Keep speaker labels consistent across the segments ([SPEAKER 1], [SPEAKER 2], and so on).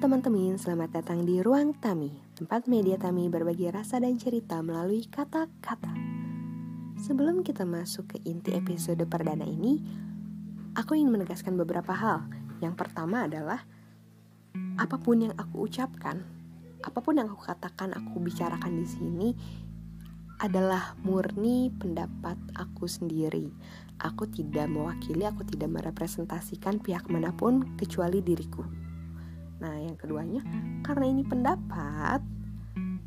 [SPEAKER 1] teman-teman, selamat datang di Ruang Tami, tempat media Tami berbagi rasa dan cerita melalui kata-kata. Sebelum kita masuk ke inti episode perdana ini, aku ingin menegaskan beberapa hal. Yang pertama adalah, apa pun yang aku ucapkan, apa pun yang aku katakan, aku bicarakan di sini, adalah murni pendapat aku sendiri. Aku tidak mewakili, aku tidak merepresentasikan pihak mana pun kecuali diriku. Nah, yang keduanya, karena ini pendapat,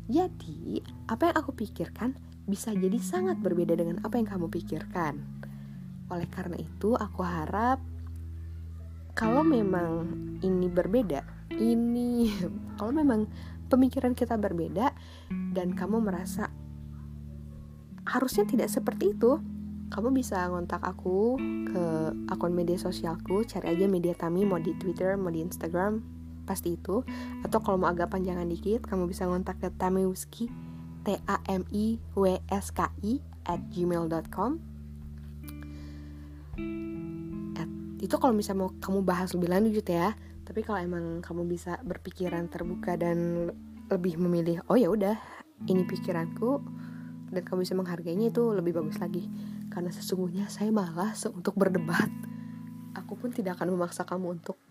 [SPEAKER 1] jadi apa yang aku pikirkan bisa jadi sangat berbeda dengan apa yang kamu pikirkan. Oleh karena itu, aku harap kalau memang ini berbeda, ini kalau memang pemikiran kita berbeda dan kamu merasa harusnya tidak seperti itu kamu bisa ngontak aku ke akun media sosialku cari aja media Tami mau di Twitter mau di Instagram pasti itu atau kalau mau agak panjangan dikit kamu bisa ngontak ke tamiwski t a m i w s k i at gmail.com itu kalau misalnya mau kamu bahas lebih lanjut ya tapi kalau emang kamu bisa berpikiran terbuka dan lebih memilih oh ya udah ini pikiranku dan kamu bisa menghargainya itu lebih bagus lagi. Karena sesungguhnya saya malas untuk berdebat. Aku pun tidak akan memaksa kamu untuk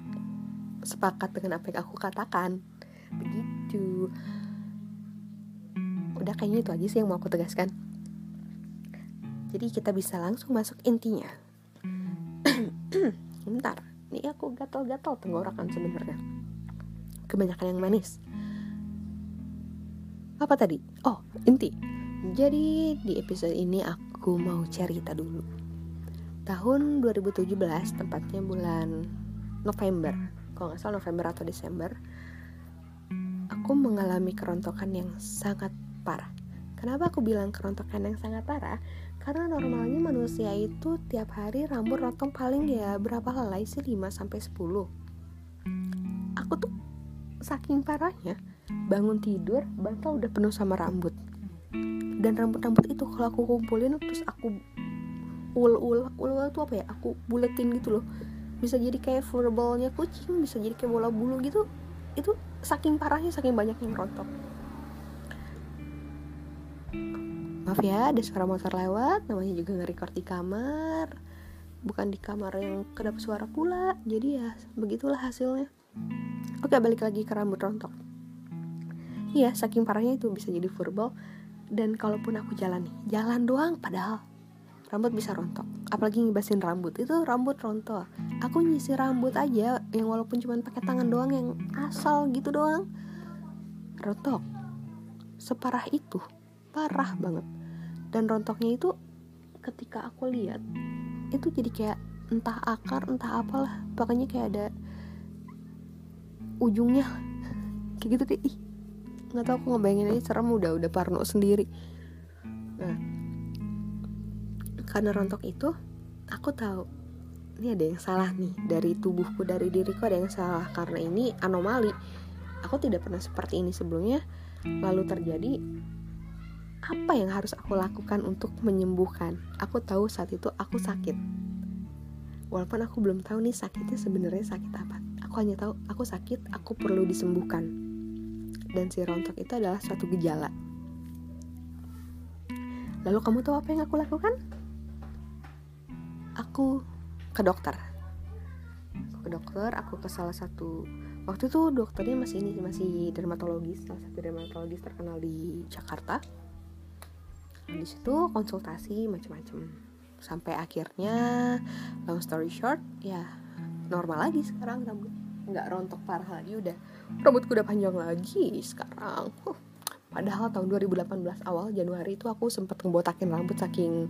[SPEAKER 1] sepakat dengan apa yang aku katakan. Begitu. Udah kayaknya itu aja sih yang mau aku tegaskan. Jadi kita bisa langsung masuk intinya. Bentar. Ini aku gatal-gatal tenggorokan sebenarnya. Kebanyakan yang manis. Apa tadi? Oh inti. Jadi di episode ini aku mau cerita dulu. Tahun 2017, tempatnya bulan November, kalau nggak salah November atau Desember, aku mengalami kerontokan yang sangat parah. Kenapa aku bilang kerontokan yang sangat parah? Karena normalnya manusia itu tiap hari rambut rotong paling ya berapa helai sih 5 sampai 10. Aku tuh saking parahnya bangun tidur bantal udah penuh sama rambut dan rambut-rambut itu kalau aku kumpulin terus aku ul-ul ul itu apa ya aku buletin gitu loh bisa jadi kayak furbalnya kucing bisa jadi kayak bola bulu gitu itu saking parahnya saking banyak yang rontok. Maaf ya ada suara motor lewat namanya juga nge-record di kamar. Bukan di kamar yang kedap suara pula jadi ya begitulah hasilnya. Oke balik lagi ke rambut rontok. Iya saking parahnya itu bisa jadi furball dan kalaupun aku jalan nih jalan doang padahal rambut bisa rontok. Apalagi ngibasin rambut. Itu rambut rontok. Aku nyisir rambut aja yang walaupun cuma pakai tangan doang yang asal gitu doang. Rontok. Separah itu. Parah banget. Dan rontoknya itu ketika aku lihat itu jadi kayak entah akar entah apalah. Pokoknya kayak ada ujungnya. Kayak gitu deh ih nggak tahu aku ngebayangin aja serem udah udah parno sendiri. Nah karena rontok itu aku tahu ini ada yang salah nih dari tubuhku dari diriku ada yang salah. Karena ini anomali. Aku tidak pernah seperti ini sebelumnya. Lalu terjadi apa yang harus aku lakukan untuk menyembuhkan? Aku tahu saat itu aku sakit. Walaupun aku belum tahu nih sakitnya sebenarnya sakit apa. Aku hanya tahu aku sakit aku perlu disembuhkan. Dan si rontok itu adalah suatu gejala. Lalu kamu tahu apa yang aku lakukan? Aku ke dokter. Aku ke dokter, aku ke salah satu waktu itu dokternya masih ini masih dermatologis, salah satu dermatologis terkenal di Jakarta. Di situ konsultasi macam-macam sampai akhirnya long story short ya normal lagi sekarang rambut nggak rontok parah lagi udah rambutku udah panjang lagi sekarang huh. padahal tahun 2018 awal Januari itu aku sempat ngebotakin rambut saking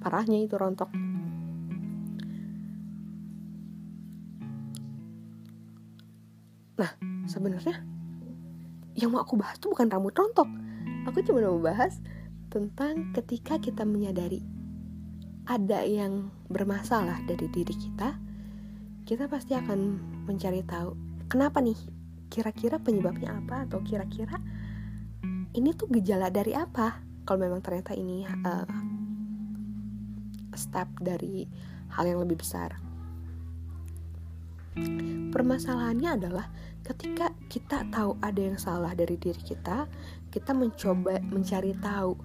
[SPEAKER 1] parahnya itu rontok nah sebenarnya yang mau aku bahas tuh bukan rambut rontok. Aku cuma mau bahas tentang ketika kita menyadari ada yang bermasalah dari diri kita kita pasti akan mencari tahu kenapa nih? Kira-kira penyebabnya apa? Atau kira-kira ini tuh gejala dari apa? Kalau memang ternyata ini uh, step dari hal yang lebih besar. Permasalahannya adalah ketika kita tahu ada yang salah dari diri kita kita mencoba mencari tahu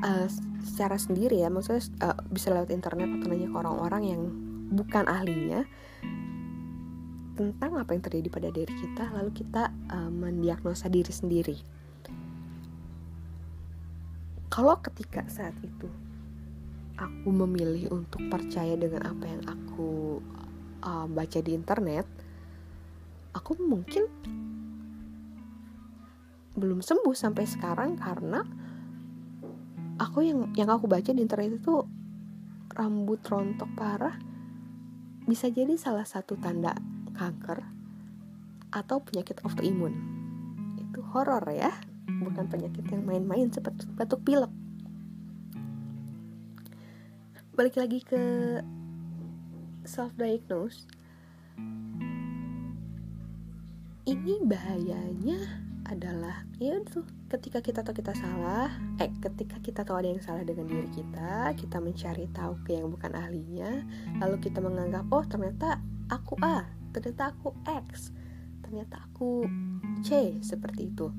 [SPEAKER 1] uh, secara sendiri ya maksudnya uh, bisa lewat internet atau nanya ke orang-orang yang bukan ahlinya tentang apa yang terjadi pada diri kita lalu kita uh, mendiagnosa diri sendiri. Kalau ketika saat itu aku memilih untuk percaya dengan apa yang aku uh, baca di internet aku mungkin belum sembuh sampai sekarang karena aku yang yang aku baca di internet itu rambut rontok parah bisa jadi salah satu tanda kanker atau penyakit autoimun. Itu horor ya bukan penyakit yang main-main seperti batuk pilek. Balik lagi ke self diagnose ini bahayanya adalah ya tuh ketika kita tahu kita salah eh ketika kita tahu ada yang salah dengan diri kita kita mencari tahu ke yang bukan ahlinya lalu kita menganggap oh ternyata aku A ternyata aku X ternyata aku C seperti itu.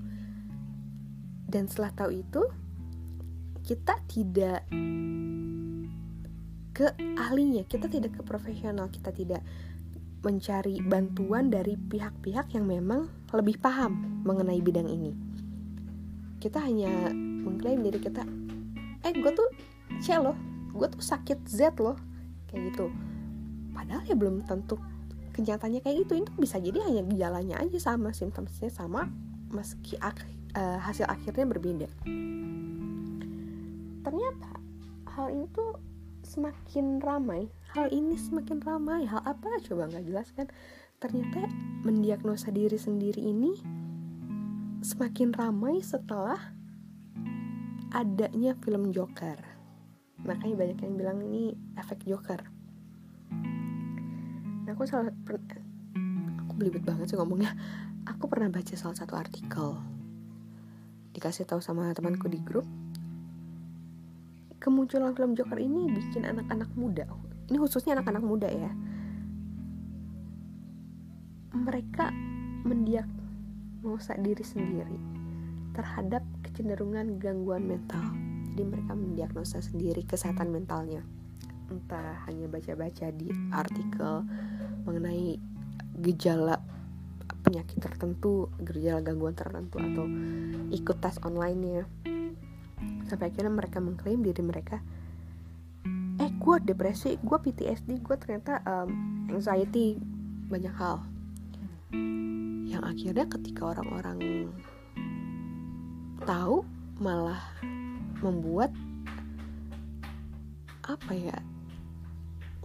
[SPEAKER 1] Dan setelah tahu itu kita tidak ke ahlinya kita tidak ke profesional kita tidak mencari bantuan dari pihak-pihak yang memang lebih paham mengenai bidang ini. Kita hanya mengklaim diri kita, eh gue tuh C loh, gue tuh sakit Z loh, kayak gitu. Padahal ya belum tentu kenyataannya kayak gitu. Itu bisa jadi hanya gejalanya aja sama, simptomnya sama, meski ak uh, hasil akhirnya berbeda. Ternyata hal ini tuh semakin ramai hal ini semakin ramai. Hal apa? Coba nggak jelas kan ternyata mendiagnosa diri sendiri ini semakin ramai setelah adanya film Joker. Makanya banyak yang bilang ini efek Joker. Nah, aku salah aku belibet banget sih ngomongnya. Aku pernah baca salah satu artikel. Dikasih tahu sama temanku di grup. Kemunculan film Joker ini bikin anak-anak muda ini khususnya anak-anak muda ya. Mereka mendiagnosa diri sendiri terhadap kecenderungan gangguan mental. Jadi mereka mendiagnosa sendiri kesehatan mentalnya. Entah hanya baca-baca di artikel mengenai gejala penyakit tertentu, gejala gangguan tertentu atau ikut tes online-nya. Sampai akhirnya mereka mengklaim diri mereka gue depresi gue PTSD gue ternyata um, anxiety banyak hal. Yang akhirnya ketika orang-orang tahu malah membuat apa ya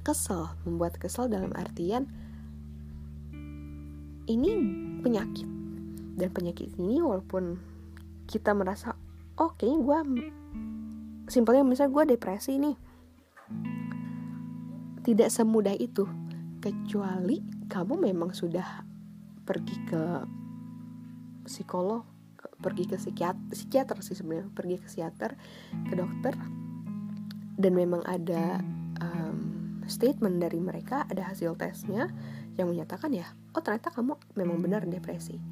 [SPEAKER 1] kesel membuat kesel dalam artian ini penyakit. Dan penyakit ini walaupun kita merasa oh gue simpelnya misalnya gue depresi nih tidak semudah itu kecuali kamu memang sudah pergi ke psikolog pergi ke psikiater, psikiater sih sebenarnya pergi ke psikiater ke dokter dan memang ada um, statement dari mereka ada hasil tesnya yang menyatakan ya oh ternyata kamu memang benar depresi.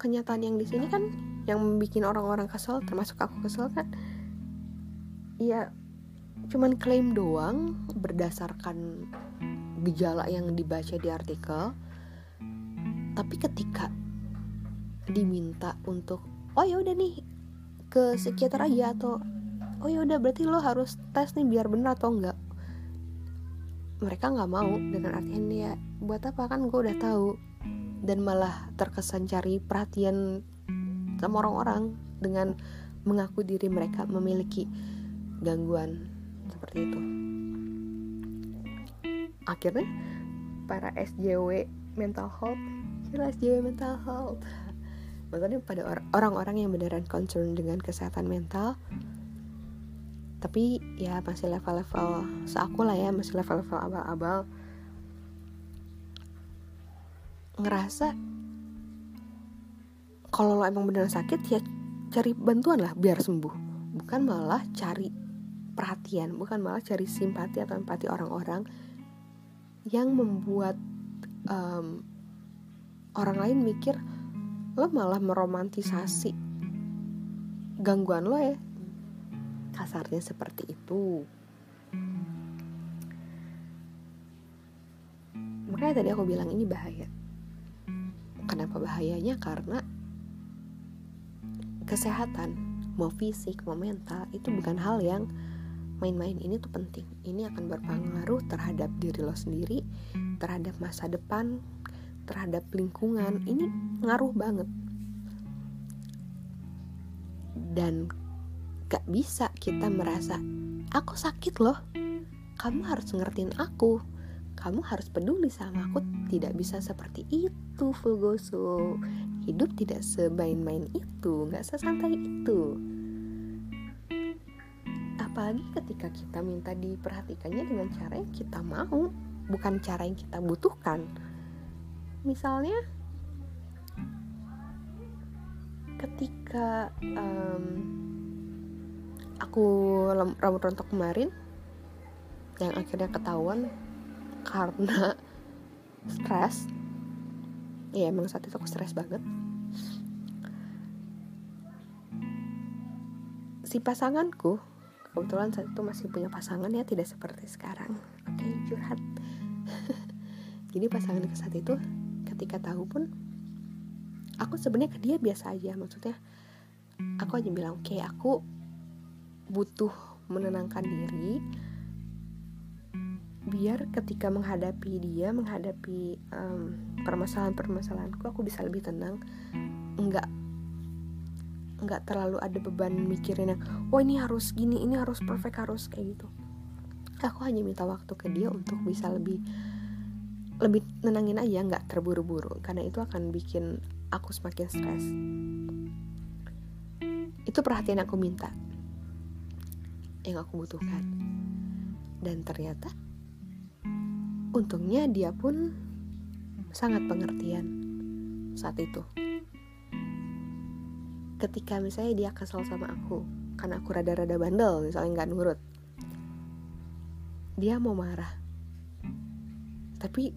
[SPEAKER 1] Kenyataan yang di sini kan yang bikin orang-orang kesel termasuk aku kesel kan ya cuman klaim doang berdasarkan gejala yang dibaca di artikel. Tapi ketika diminta untuk oh ya udah nih ke psikiater aja atau oh ya udah berarti lo harus tes nih biar benar atau enggak? Mereka nggak mau dengan artian ya buat apa? Kan gue udah tahu. Dan malah terkesan cari perhatian sama orang-orang dengan mengaku diri mereka memiliki gangguan seperti itu. Akhirnya para SJW mental health jelas SJW mental health. Maksudnya pada orang-orang yang beneran concern dengan kesehatan mental tapi ya masih level-level seaku lah ya masih level-level abal-abal ngerasa kalau lo emang beneran sakit ya cari bantuan lah biar sembuh. Bukan malah cari perhatian bukan malah cari simpati atau empati orang-orang yang membuat um, orang lain mikir lo malah meromantisasi gangguan lo ya. Kasarnya seperti itu. Makanya tadi aku bilang ini bahaya. Kenapa bahayanya? Karena kesehatan mau fisik mau mental itu bukan hal yang main-main ini tuh penting. Ini akan berpengaruh terhadap diri lo sendiri terhadap masa depan terhadap lingkungan. Ini ngaruh banget. Dan gak bisa kita merasa aku sakit loh. Kamu harus ngertiin aku. Kamu harus peduli sama aku. Tidak bisa seperti itu Fulgoso hidup tidak semain-main itu gak sesantai itu apalagi ketika kita minta diperhatikannya dengan cara yang kita mau bukan cara yang kita butuhkan. Misalnya ketika um, aku rambut rontok kemarin yang akhirnya ketahuan karena stres. Ya emang saat itu aku stres banget. Si pasanganku kebetulan saat itu masih punya pasangan ya tidak seperti sekarang. Oke okay, curhat. Jadi pasangan ke saat itu ketika tahu pun aku sebenarnya ke dia biasa aja. Maksudnya aku aja bilang oke okay, aku butuh menenangkan diri biar ketika menghadapi dia menghadapi um, permasalahan-permasalahanku aku bisa lebih tenang. Enggak enggak terlalu ada beban mikirin yang oh ini harus gini ini harus perfect harus kayak gitu. Aku hanya minta waktu ke dia untuk bisa lebih lebih nenangin aja nggak terburu-buru karena itu akan bikin aku semakin stres. Itu perhatian aku minta yang aku butuhkan. Dan ternyata untungnya dia pun sangat pengertian saat itu ketika misalnya dia kesel sama aku karena aku rada-rada bandel misalnya nggak nurut dia mau marah. Tapi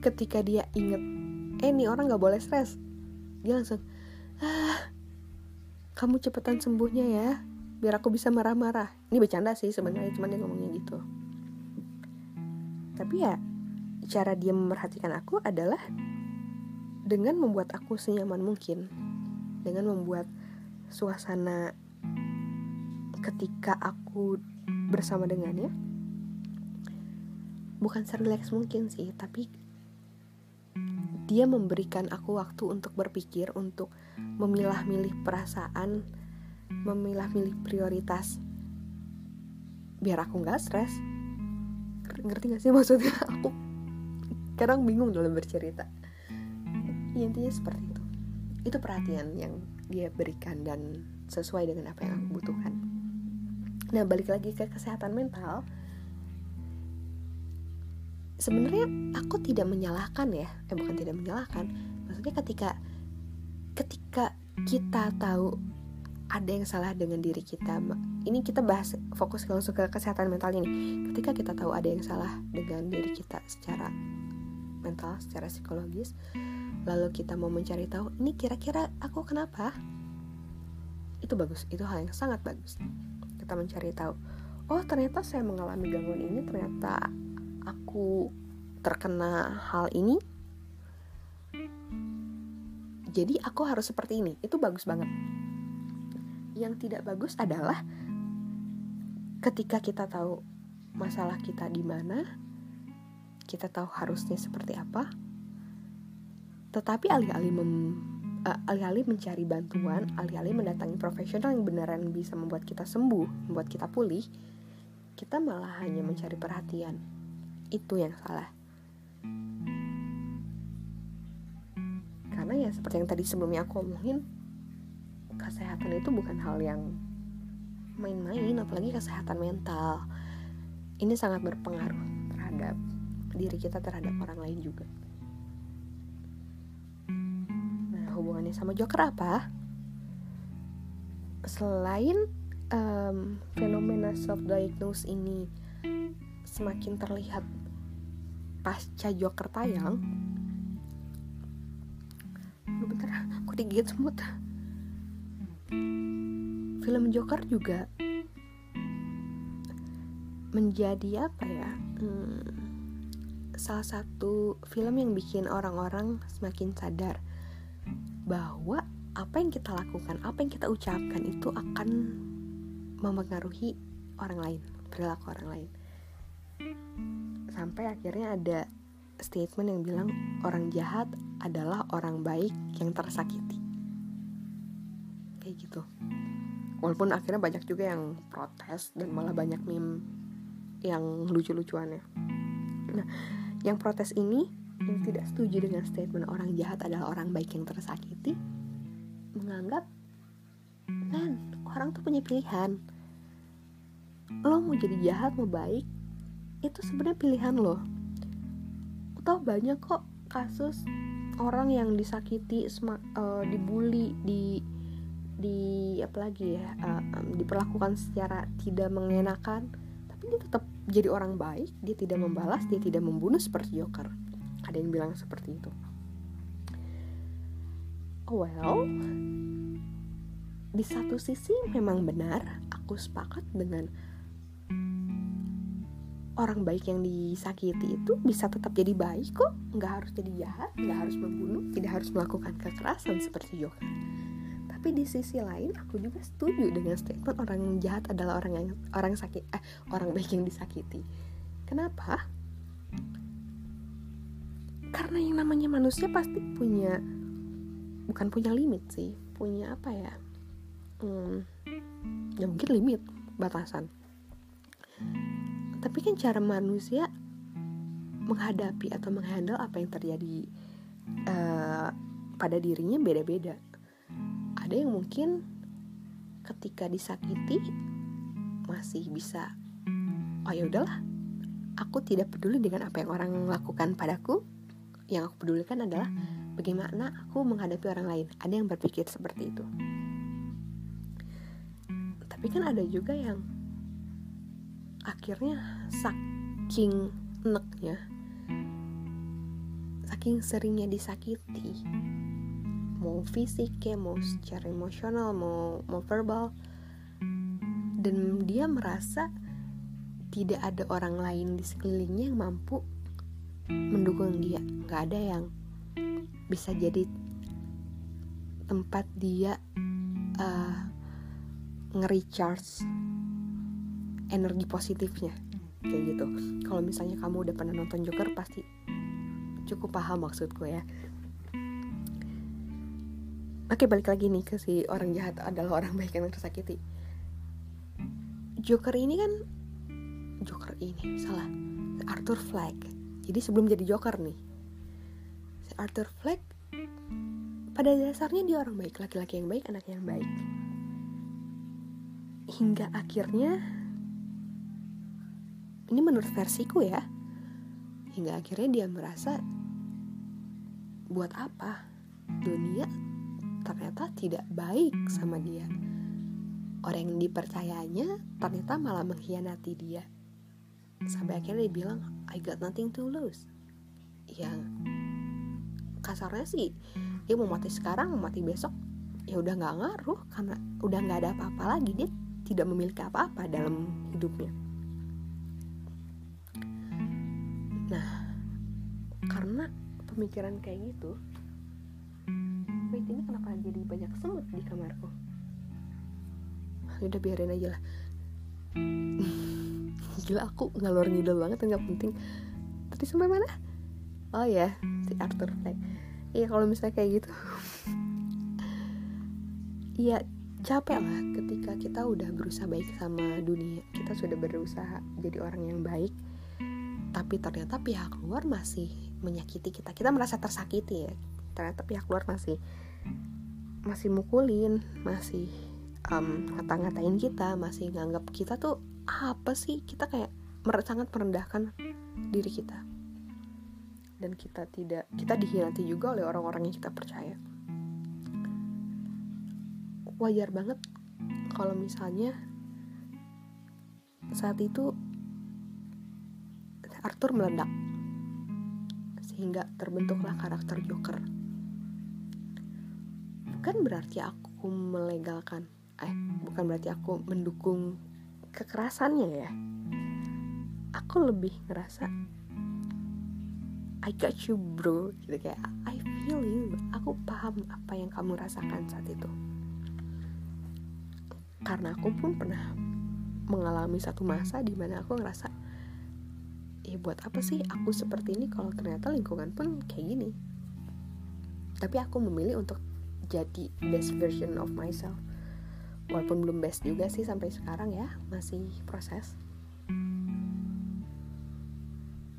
[SPEAKER 1] ketika dia inget eh nih orang nggak boleh stres dia langsung ah kamu cepetan sembuhnya ya biar aku bisa marah-marah. Ini bercanda sih sebenarnya cuman dia ngomongnya gitu. Tapi ya cara dia memerhatikan aku adalah dengan membuat aku senyaman mungkin dengan membuat suasana ketika aku bersama dengannya bukan serileks mungkin sih tapi dia memberikan aku waktu untuk berpikir untuk memilah-milih perasaan memilah-milih prioritas biar aku nggak stres. Ngerti gak sih maksudnya? Aku kadang bingung dalam bercerita. Ya, intinya seperti itu itu perhatian yang dia berikan dan sesuai dengan apa yang aku butuhkan. Nah balik lagi ke kesehatan mental. Sebenarnya aku tidak menyalahkan ya. Eh bukan tidak menyalahkan. Maksudnya ketika ketika kita tahu ada yang salah dengan diri kita ini kita bahas fokus langsung ke kesehatan mental ini. Ketika kita tahu ada yang salah dengan diri kita secara mental secara psikologis lalu kita mau mencari tahu ini kira-kira aku kenapa? Itu bagus itu hal yang sangat bagus. Kita mencari tahu oh ternyata saya mengalami gangguan ini ternyata aku terkena hal ini. Jadi aku harus seperti ini. Itu bagus banget. Yang tidak bagus adalah ketika kita tahu masalah kita di mana kita tahu harusnya seperti apa tetapi alih-alih mem, alih-alih mencari bantuan alih-alih mendatangi profesional yang beneran bisa membuat kita sembuh membuat kita pulih kita malah hanya mencari perhatian. Itu yang salah. Karena ya seperti yang tadi sebelumnya aku omongin kesehatan itu bukan hal yang main-main apalagi kesehatan mental. Ini sangat berpengaruh terhadap diri kita terhadap orang lain juga hubungannya sama joker apa? Selain um, fenomena self diagnose ini semakin terlihat pasca Joker tayang bentar aku digigit semut. Film Joker juga menjadi apa ya? Hmm, salah satu film yang bikin orang-orang semakin sadar bahwa apa yang kita lakukan, apa yang kita ucapkan itu akan mempengaruhi orang lain, perilaku orang lain. Sampai akhirnya ada statement yang bilang orang jahat adalah orang baik yang tersakiti. Kayak gitu. Walaupun akhirnya banyak juga yang protes dan malah banyak meme yang lucu-lucuannya. Nah, yang protes ini yang tidak setuju dengan statement orang jahat adalah orang baik yang tersakiti menganggap kan orang tuh punya pilihan. Lo mau jadi jahat mau baik itu sebenarnya pilihan lo. Tau banyak kok kasus orang yang disakiti uh, dibully di di apa lagi ya uh, um, diperlakukan secara tidak mengenakan tapi dia tetap jadi orang baik dia tidak membalas dia tidak membunuh seperti Joker ada yang bilang seperti itu. Well. Di satu sisi memang benar aku sepakat dengan orang baik yang disakiti itu bisa tetap jadi baik kok. Nggak harus jadi jahat nggak harus membunuh tidak harus melakukan kekerasan seperti Joker tapi di sisi lain aku juga setuju dengan statement orang jahat adalah orang yang orang sakit eh orang baik yang disakiti. Kenapa karena yang namanya manusia pasti punya bukan punya limit sih punya apa ya hmm, ya mungkin limit batasan. Tapi kan cara manusia menghadapi atau menghandle apa yang terjadi uh, pada dirinya beda-beda. Ada yang mungkin ketika disakiti masih bisa oh ya udahlah aku tidak peduli dengan apa yang orang lakukan padaku yang aku pedulikan adalah bagaimana aku menghadapi orang lain. Ada yang berpikir seperti itu. Tapi kan ada juga yang akhirnya saking neknya saking seringnya disakiti. Mau fisik ya mau secara emosional mau mau verbal. Dan dia merasa tidak ada orang lain di sekelilingnya yang mampu mendukung dia. Nggak ada yang bisa jadi tempat dia uh, nge-recharge energi positifnya. Kayak gitu. Kalau misalnya kamu udah pernah nonton Joker pasti cukup paham maksudku ya. Oke balik lagi nih ke si orang jahat adalah orang baik yang tersakiti. Joker ini kan Joker ini salah. Arthur Fleck jadi sebelum jadi Joker nih si Arthur Fleck pada dasarnya dia orang baik laki-laki yang baik anak yang baik. Hingga akhirnya ini menurut versiku ya hingga akhirnya dia merasa buat apa? Dunia ternyata tidak baik sama dia. Orang yang dipercayanya ternyata malah mengkhianati dia. Sampai akhirnya dia bilang I got nothing to lose. Yang kasarnya sih dia mau mati sekarang mau mati besok ya udah nggak ngaruh karena udah nggak ada apa-apa lagi dia tidak memiliki apa-apa dalam hidupnya. Nah karena pemikiran kayak gitu wait ini kenapa jadi banyak semut di kamarku? Udah biarin aja lah gila aku ngalor ngidol banget nggak penting. Tadi sampai mana? Oh ya si Arthur Fleck iya kalau misalnya kayak gitu. Iya capek lah ketika kita udah berusaha baik sama dunia. Kita sudah berusaha jadi orang yang baik tapi ternyata pihak luar masih menyakiti kita. Kita merasa tersakiti ya. Ternyata pihak luar masih masih mukulin masih um, ngata-ngatain kita masih nganggap kita tuh apa sih? Kita kayak sangat merendahkan diri kita. Dan kita tidak kita dikhianati juga oleh orang-orang yang kita percaya. Wajar banget kalau misalnya saat itu Arthur meledak sehingga terbentuklah karakter Joker. Bukan berarti aku melegalkan, eh bukan berarti aku mendukung kekerasannya ya. Aku lebih ngerasa I got you bro. Gitu kayak I feel you. Aku paham apa yang kamu rasakan saat itu. Karena aku pun pernah mengalami satu masa di mana aku ngerasa ya buat apa sih aku seperti ini kalau ternyata lingkungan pun kayak gini? Tapi aku memilih untuk jadi best version of myself walaupun belum best juga sih sampai sekarang ya masih proses.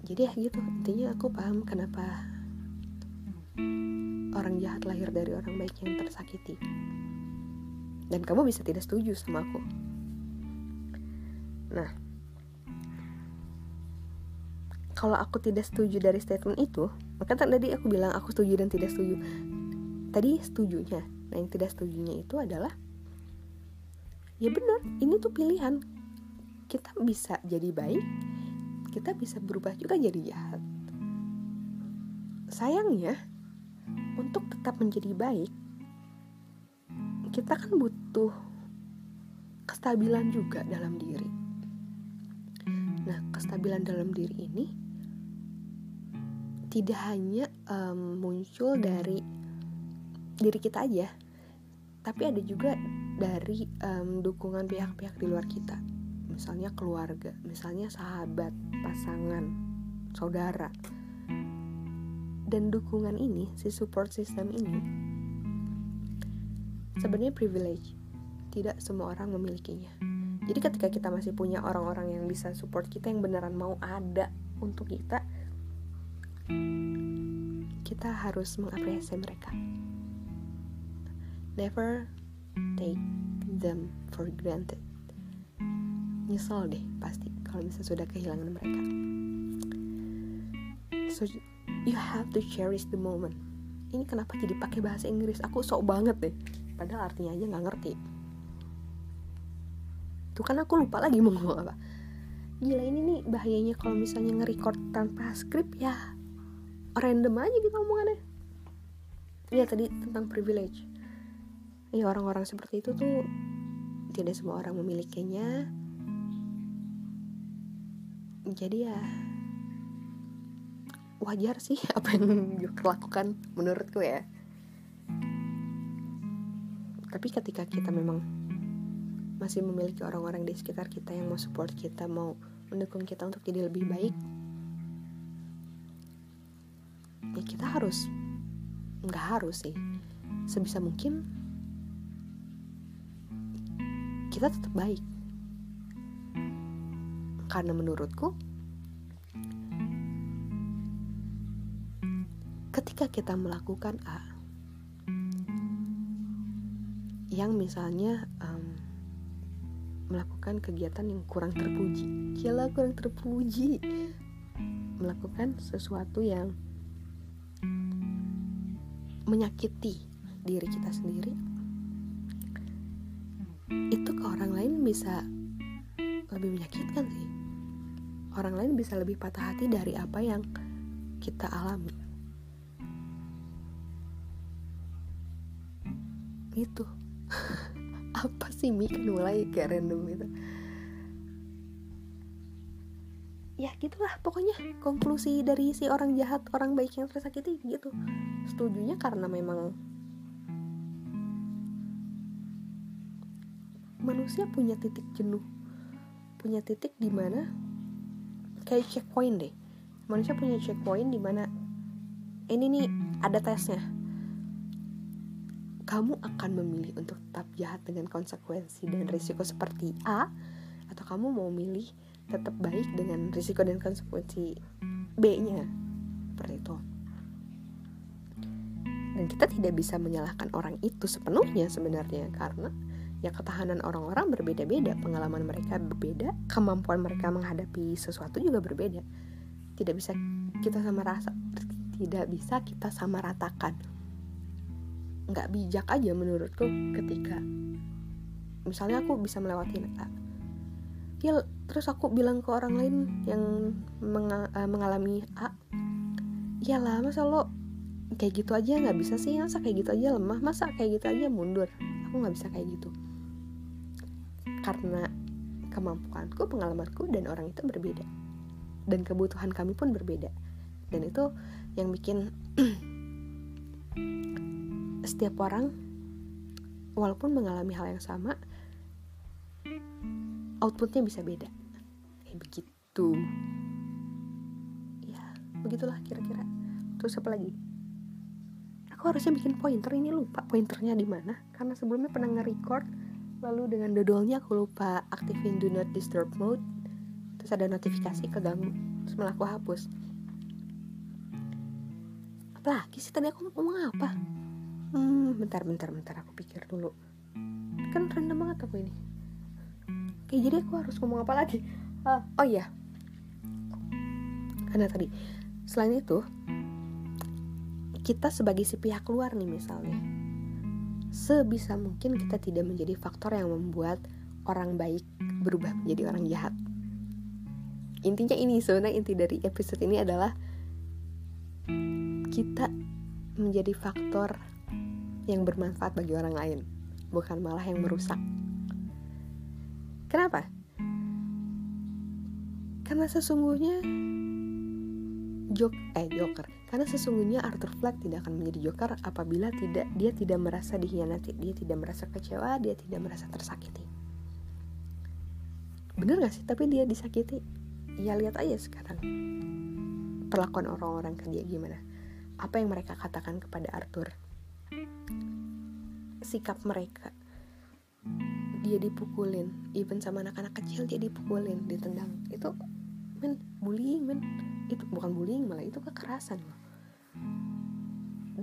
[SPEAKER 1] Jadi ya gitu intinya aku paham kenapa orang jahat lahir dari orang baik yang tersakiti. Dan kamu bisa tidak setuju sama aku. Nah kalau aku tidak setuju dari statement itu maka tadi aku bilang aku setuju dan tidak setuju. Tadi setujunya. Nah yang tidak setujunya itu adalah ya benar ini tuh pilihan kita bisa jadi baik kita bisa berubah juga jadi jahat. Sayangnya, untuk tetap menjadi baik, kita kan butuh kestabilan juga dalam diri. Nah, kestabilan dalam diri ini tidak hanya um, muncul dari diri kita aja, tapi ada juga dari um, dukungan pihak-pihak di luar kita misalnya keluarga, misalnya sahabat, pasangan, saudara. Dan dukungan ini, si support system ini sebenarnya privilege. Tidak semua orang memilikinya. Jadi ketika kita masih punya orang-orang yang bisa support kita yang beneran mau ada untuk kita, kita harus mengapresiasi mereka. Never take them for granted. Nyesel deh pasti kalau misalnya sudah kehilangan mereka. So you have to cherish the moment. Ini kenapa jadi pakai bahasa Inggris? Aku sok banget deh. Padahal artinya aja nggak ngerti. Tuh kan aku lupa lagi mau ngomong apa. Gila ini nih bahayanya kalau misalnya nge-record tanpa skrip ya random aja gitu omongannya. Ya tadi tentang privilege ya orang-orang seperti itu tuh tidak semua orang memilikinya. Jadi ya wajar sih apa yang Joker lakukan menurutku ya. Tapi ketika kita memang masih memiliki orang-orang di sekitar kita yang mau support kita mau mendukung kita untuk jadi lebih baik ya kita harus nggak harus sih. Sebisa mungkin kita tetap baik. Karena menurutku ketika kita melakukan A yang misalnya um, melakukan kegiatan yang kurang terpuji. Gila kurang terpuji. Melakukan sesuatu yang menyakiti diri kita sendiri itu ke orang lain bisa lebih menyakitkan sih orang lain bisa lebih patah hati dari apa yang kita alami. Itu apa sih Mi kan mulai kayak random gitu. Ya gitulah pokoknya konklusi dari si orang jahat orang baik yang tersakiti gitu. Setujunya karena memang manusia punya titik jenuh. Punya titik di mana? Kayak checkpoint deh. Manusia punya checkpoint di mana ini nih ada tesnya. Kamu akan memilih untuk tetap jahat dengan konsekuensi dan risiko seperti A atau kamu mau milih tetap baik dengan risiko dan konsekuensi B-nya. Seperti itu. Dan kita tidak bisa menyalahkan orang itu sepenuhnya sebenarnya karena ya ketahanan orang-orang berbeda-beda, pengalaman mereka berbeda, kemampuan mereka menghadapi sesuatu juga berbeda. Tidak bisa kita sama rasa, tidak bisa kita sama ratakan. Nggak bijak aja menurutku ketika misalnya aku bisa melewati A. Ya terus aku bilang ke orang lain yang mengalami A, iyalah masa lo kayak gitu aja nggak bisa sih masa kayak gitu aja lemah masa kayak gitu aja mundur aku nggak bisa kayak gitu karena kemampuanku pengalamanku dan orang itu berbeda. Dan kebutuhan kami pun berbeda. Dan itu yang bikin setiap orang walaupun mengalami hal yang sama outputnya bisa beda. Kayak begitu. Ya begitulah kira-kira. Terus apa lagi? Aku harusnya bikin pointer ini lupa pointernya di mana. Karena sebelumnya pernah nge-record lalu dengan dodolnya aku lupa aktifin do not disturb mode. Terus ada notifikasi keganggu terus malah aku hapus. Apa lagi sih tadi aku ngomong apa? Hmm bentar bentar bentar aku pikir dulu. Kan random banget aku ini. Oke jadi aku harus ngomong apa lagi? Ah, oh iya. Karena tadi selain itu kita sebagai si pihak luar nih misalnya sebisa mungkin kita tidak menjadi faktor yang membuat orang baik berubah menjadi orang jahat intinya ini sebenarnya inti dari episode ini adalah kita menjadi faktor yang bermanfaat bagi orang lain, bukan malah yang merusak. Kenapa? Karena sesungguhnya Jok eh Joker. Karena sesungguhnya Arthur Fleck tidak akan menjadi Joker apabila tidak dia tidak merasa dihianati, dia tidak merasa kecewa, dia tidak merasa tersakiti. Bener gak sih? Tapi dia disakiti. Ya lihat aja sekarang perlakuan orang-orang ke dia gimana apa yang mereka katakan kepada Arthur sikap mereka dia dipukulin even sama anak-anak kecil dia dipukulin ditendang itu men bullying men. Itu bukan bullying malah itu kekerasan loh.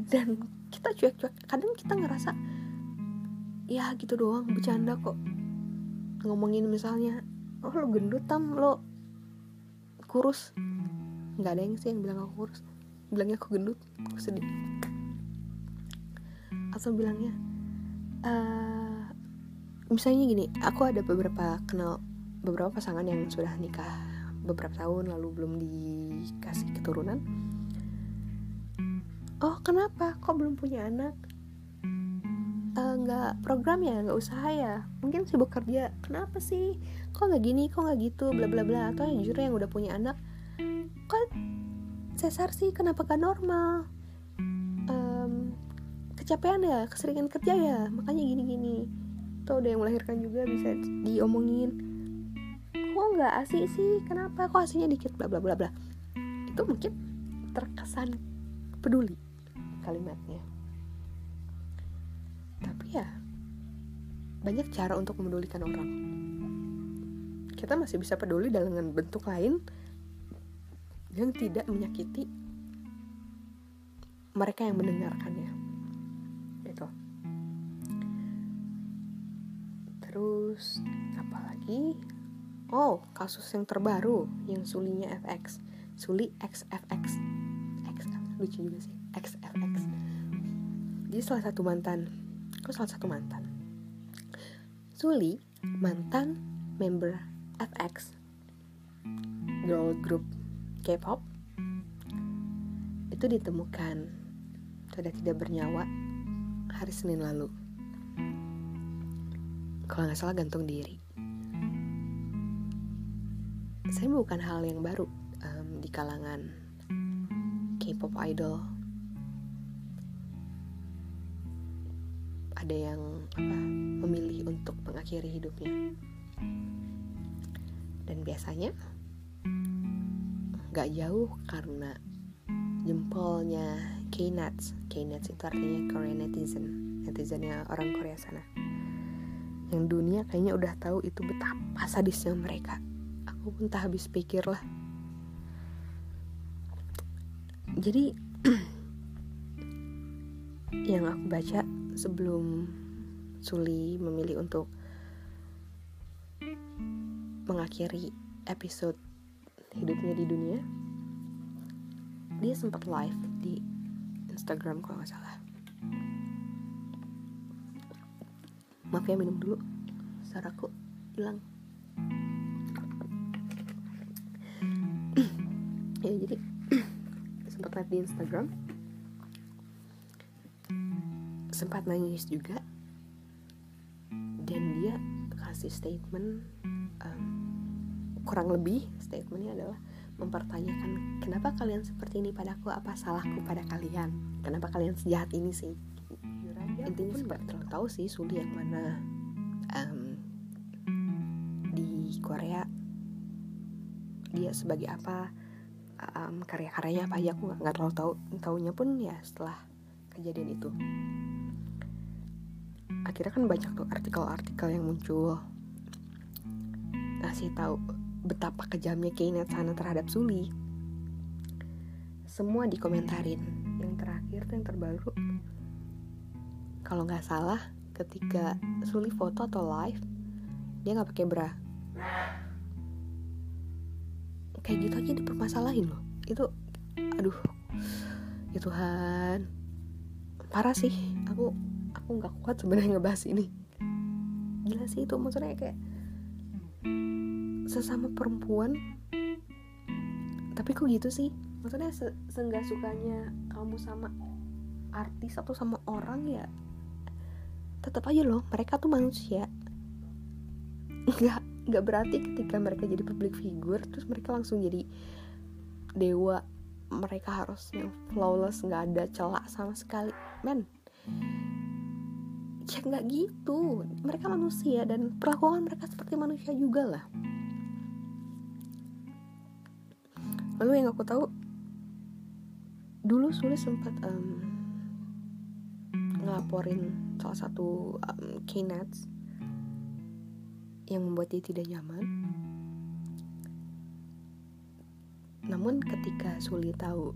[SPEAKER 1] Dan kita cuek-cuek kadang kita ngerasa ya gitu doang bercanda kok. Ngomongin misalnya oh lo gendut tam lo kurus. Nggak ada yang sih yang bilang aku kurus. Bilangnya aku gendut aku sedih. Atau bilangnya uh, misalnya gini aku ada beberapa kenal beberapa pasangan yang sudah nikah beberapa tahun lalu belum dikasih keturunan. Oh kenapa? Kok belum punya anak? Uh, nggak program ya? Nggak usaha ya? Mungkin sibuk kerja. Kenapa sih? Kok nggak gini? Kok nggak gitu? Bla bla bla. Atau yang jujur yang udah punya anak. Kok sesar sih? Kenapa gak normal? Um, kecapean ya? Keseringan kerja ya? Makanya gini-gini. Tuh udah yang melahirkan juga bisa diomongin nggak asik sih kenapa? Kok aslinya dikit? Bla bla bla bla. Itu mungkin terkesan peduli kalimatnya. Tapi ya banyak cara untuk memedulikan orang. Kita masih bisa peduli dengan bentuk lain yang tidak menyakiti mereka yang mendengarkannya. Itu terus apa lagi oh kasus yang terbaru yang sulinya FX suli XFX X. Lucu juga sih. XFX jadi salah satu mantan. Kok salah satu mantan? Suli mantan member FX girl group K-pop. Itu ditemukan sudah tidak bernyawa hari Senin lalu. Kalau nggak salah gantung diri. Saya bukan hal yang baru um, di kalangan K-pop idol. Ada yang apa memilih untuk mengakhiri hidupnya. Dan biasanya gak jauh karena jempolnya K-Nuts K-Nuts itu artinya Korean netizen netizennya orang Korea sana yang dunia kayaknya udah tahu itu betapa sadisnya mereka aku pun tak habis pikir lah. Jadi yang aku baca sebelum Suli memilih untuk mengakhiri episode hidupnya di dunia dia sempat live di Instagram kalau nggak salah. Maaf ya minum dulu. Suaraku hilang sempat di Instagram. Sempat nangis juga. Dan dia kasih statement um, kurang lebih statementnya adalah mempertanyakan kenapa kalian seperti ini padaku? Apa salahku pada kalian? Kenapa kalian sejahat ini sih? Intinya sih nggak terlalu tahu sih Suli yang mana um, di Korea dia sebagai apa um, karya-karyanya apa aja aku nggak terlalu tahu tahunya pun ya setelah kejadian itu. Akhirnya kan banyak tuh artikel-artikel yang muncul. Ngasih tahu betapa kejamnya Keinat sana terhadap Suli. Semua dikomentarin. Yang terakhir tuh yang terbaru kalau nggak salah ketika Suli foto atau live dia nggak pakai bra kayak gitu aja dipermasalahin loh. Itu aduh. Ya Tuhan. Parah sih. Aku aku nggak kuat sebenarnya ngebahas ini. Gila sih itu maksudnya kayak sesama perempuan. Tapi kok gitu sih? Maksudnya se seenggak sukanya kamu sama artis atau sama orang ya tetap aja loh mereka tuh manusia. Nggak nggak berarti ketika mereka jadi public figure terus mereka langsung jadi dewa mereka harus yang flawless nggak ada celak sama sekali. Men ya nggak gitu. Mereka manusia dan perlakuan mereka seperti manusia juga lah. Lalu yang aku tahu dulu sulit sempat um, ngelaporin salah satu um, K-Nets yang membuat dia tidak nyaman. Namun ketika Suli tahu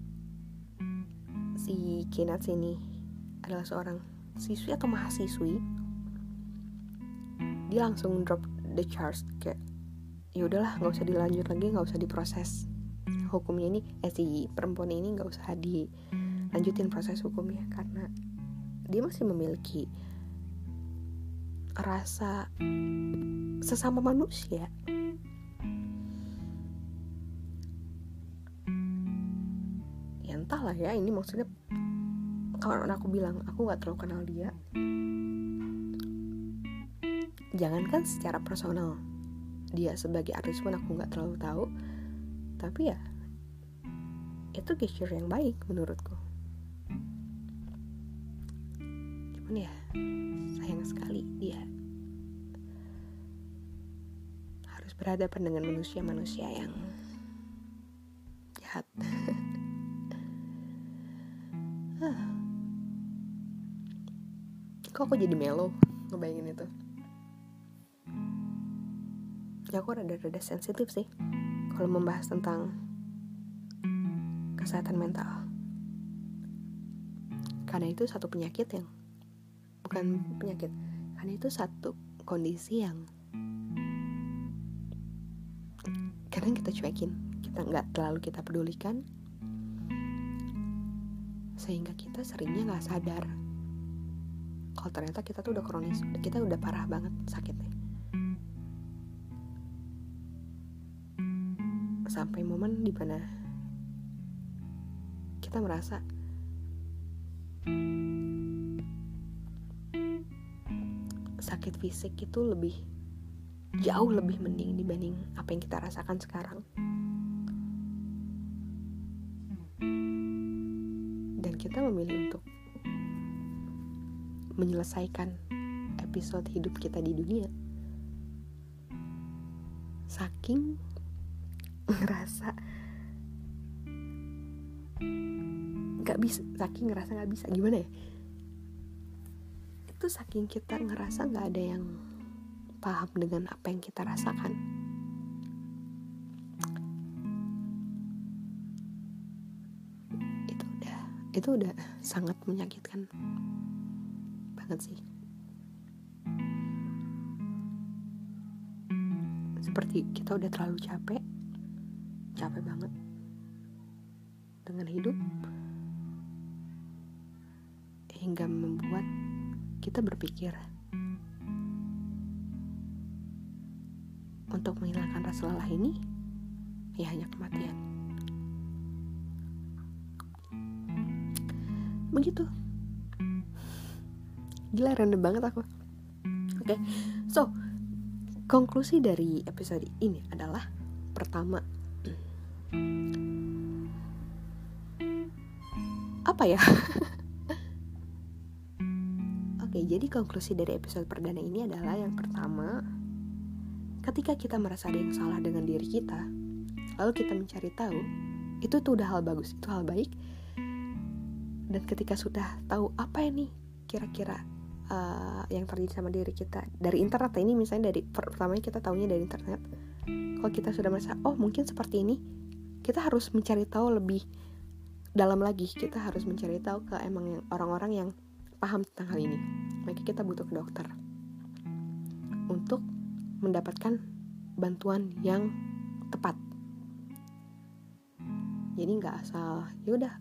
[SPEAKER 1] si Kinats ini adalah seorang siswi atau mahasiswi, dia langsung drop the charge kayak ya udahlah nggak usah dilanjut lagi nggak usah diproses hukumnya ini eh si perempuan ini nggak usah dilanjutin proses hukumnya karena dia masih memiliki rasa sesama manusia. Ya entahlah ya ini maksudnya kawan aku bilang aku nggak terlalu kenal dia. Jangankan secara personal dia sebagai artis pun aku nggak terlalu tahu tapi ya itu gesture yang baik menurutku. Cuman ya sekali dia harus berhadapan dengan manusia-manusia yang jahat. Kok aku jadi melo ngebayangin itu? Ya aku rada-rada sensitif sih kalau membahas tentang kesehatan mental. Karena itu satu penyakit yang bukan penyakit. Karena itu satu kondisi yang kadang kita cuekin kita nggak terlalu kita pedulikan sehingga kita seringnya nggak sadar kalau ternyata kita tuh udah kronis kita udah parah banget sakitnya. Sampai momen di mana kita merasa sakit fisik itu lebih jauh lebih mending dibanding apa yang kita rasakan sekarang. Dan kita memilih untuk menyelesaikan episode hidup kita di dunia. Saking ngerasa nggak bisa, saking ngerasa nggak bisa gimana ya? Itu saking kita ngerasa nggak ada yang paham dengan apa yang kita rasakan. Itu udah itu udah sangat menyakitkan banget sih. Seperti kita udah terlalu capek capek banget dengan hidup hingga membuat kita berpikir untuk menghilangkan rasa lelah ini ya hanya kematian. Begitu. Gila random banget aku. Oke okay. so konklusi dari episode ini adalah pertama apa ya jadi konklusi dari episode perdana ini adalah yang pertama, ketika kita merasa ada yang salah dengan diri kita, lalu kita mencari tahu, itu tuh udah hal bagus, itu hal baik. Dan ketika sudah tahu apa ini kira-kira uh, yang terjadi sama diri kita dari internet ini misalnya dari pertamanya kita tahunya dari internet. Kalau kita sudah merasa oh mungkin seperti ini, kita harus mencari tahu lebih dalam lagi. Kita harus mencari tahu ke emang orang-orang yang paham tentang hal ini, maka kita butuh ke dokter untuk mendapatkan bantuan yang tepat. Jadi nggak asal, ya udah,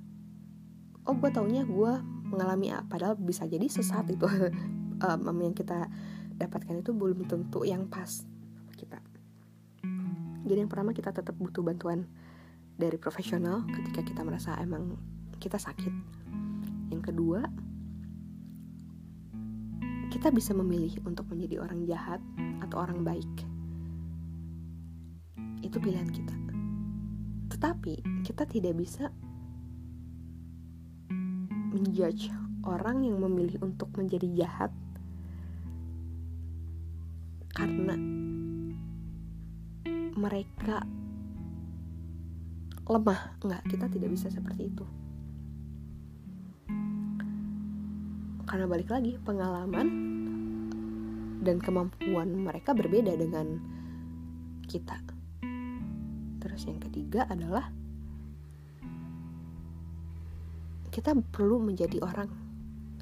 [SPEAKER 1] oh gue taunya gue mengalami apa, padahal bisa jadi sesaat itu um, yang kita dapatkan itu belum tentu yang pas kita. Jadi yang pertama kita tetap butuh bantuan dari profesional ketika kita merasa emang kita sakit. Yang kedua, kita bisa memilih untuk menjadi orang jahat atau orang baik. Itu pilihan kita. Tetapi kita tidak bisa menjudge orang yang memilih untuk menjadi jahat karena mereka lemah. Enggak, kita tidak bisa seperti itu. karena balik lagi pengalaman dan kemampuan mereka berbeda dengan kita. Terus yang ketiga adalah kita perlu menjadi orang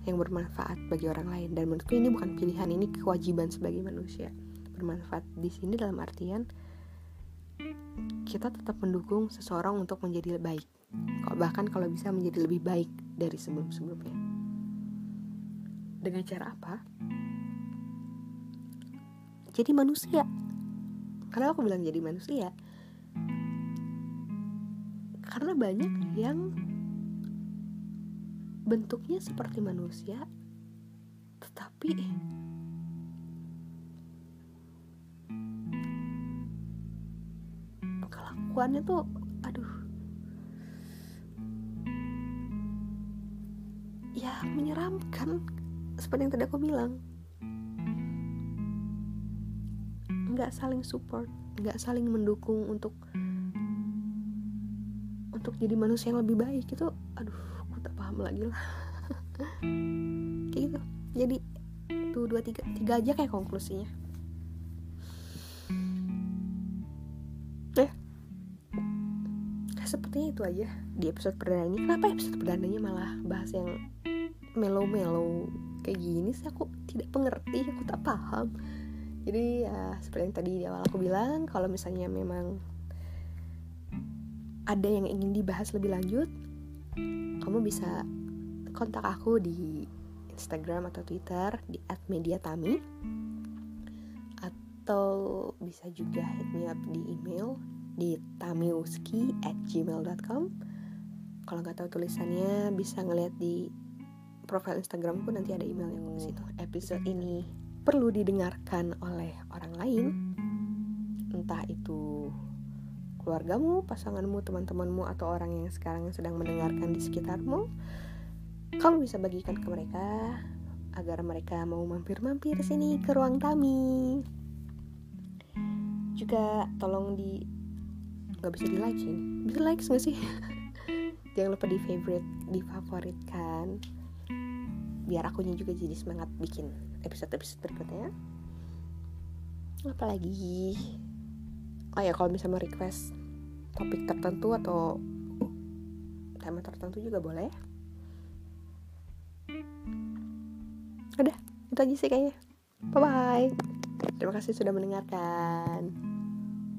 [SPEAKER 1] yang bermanfaat bagi orang lain dan menurutku ini bukan pilihan ini kewajiban sebagai manusia bermanfaat di sini dalam artian kita tetap mendukung seseorang untuk menjadi baik bahkan kalau bisa menjadi lebih baik dari sebelum-sebelumnya dengan cara apa? Jadi manusia. Kenapa aku bilang jadi manusia? Karena banyak yang bentuknya seperti manusia, tetapi kelakuannya tuh aduh ya menyeramkan seperti yang tadi aku bilang nggak saling support nggak saling mendukung untuk untuk jadi manusia yang lebih baik. Itu aduh aku tak paham lagi lah. Kayak gitu. Jadi tuh dua tiga tiga aja kayak konklusinya. Eh sepertinya itu aja di episode perdana ini. Kenapa episode perdananya malah bahas yang melo-melo kayak gini sih? Aku tidak pengerti aku tak paham jadi ya seperti yang tadi di awal aku bilang kalau misalnya memang ada yang ingin dibahas lebih lanjut kamu bisa kontak aku di Instagram atau Twitter di @mediatami atau bisa juga hit me up di email di tamiuski at gmail.com kalau nggak tahu tulisannya bisa ngeliat di profil Instagramku nanti ada email yang di situ. Episode ini perlu didengarkan oleh orang lain, entah itu keluargamu, pasanganmu, teman-temanmu, atau orang yang sekarang sedang mendengarkan di sekitarmu. Kamu bisa bagikan ke mereka agar mereka mau mampir-mampir sini ke ruang Tami. Juga tolong di nggak bisa di like sih, bisa like nggak sih? Jangan lupa di favorite, di favoritkan biar akunya juga jadi semangat bikin episode-episode berikutnya apalagi? Oh ya kalau misalnya mau request topik tertentu atau tema tertentu juga boleh. Udah itu aja sih kayaknya. Bye bye terima kasih sudah mendengarkan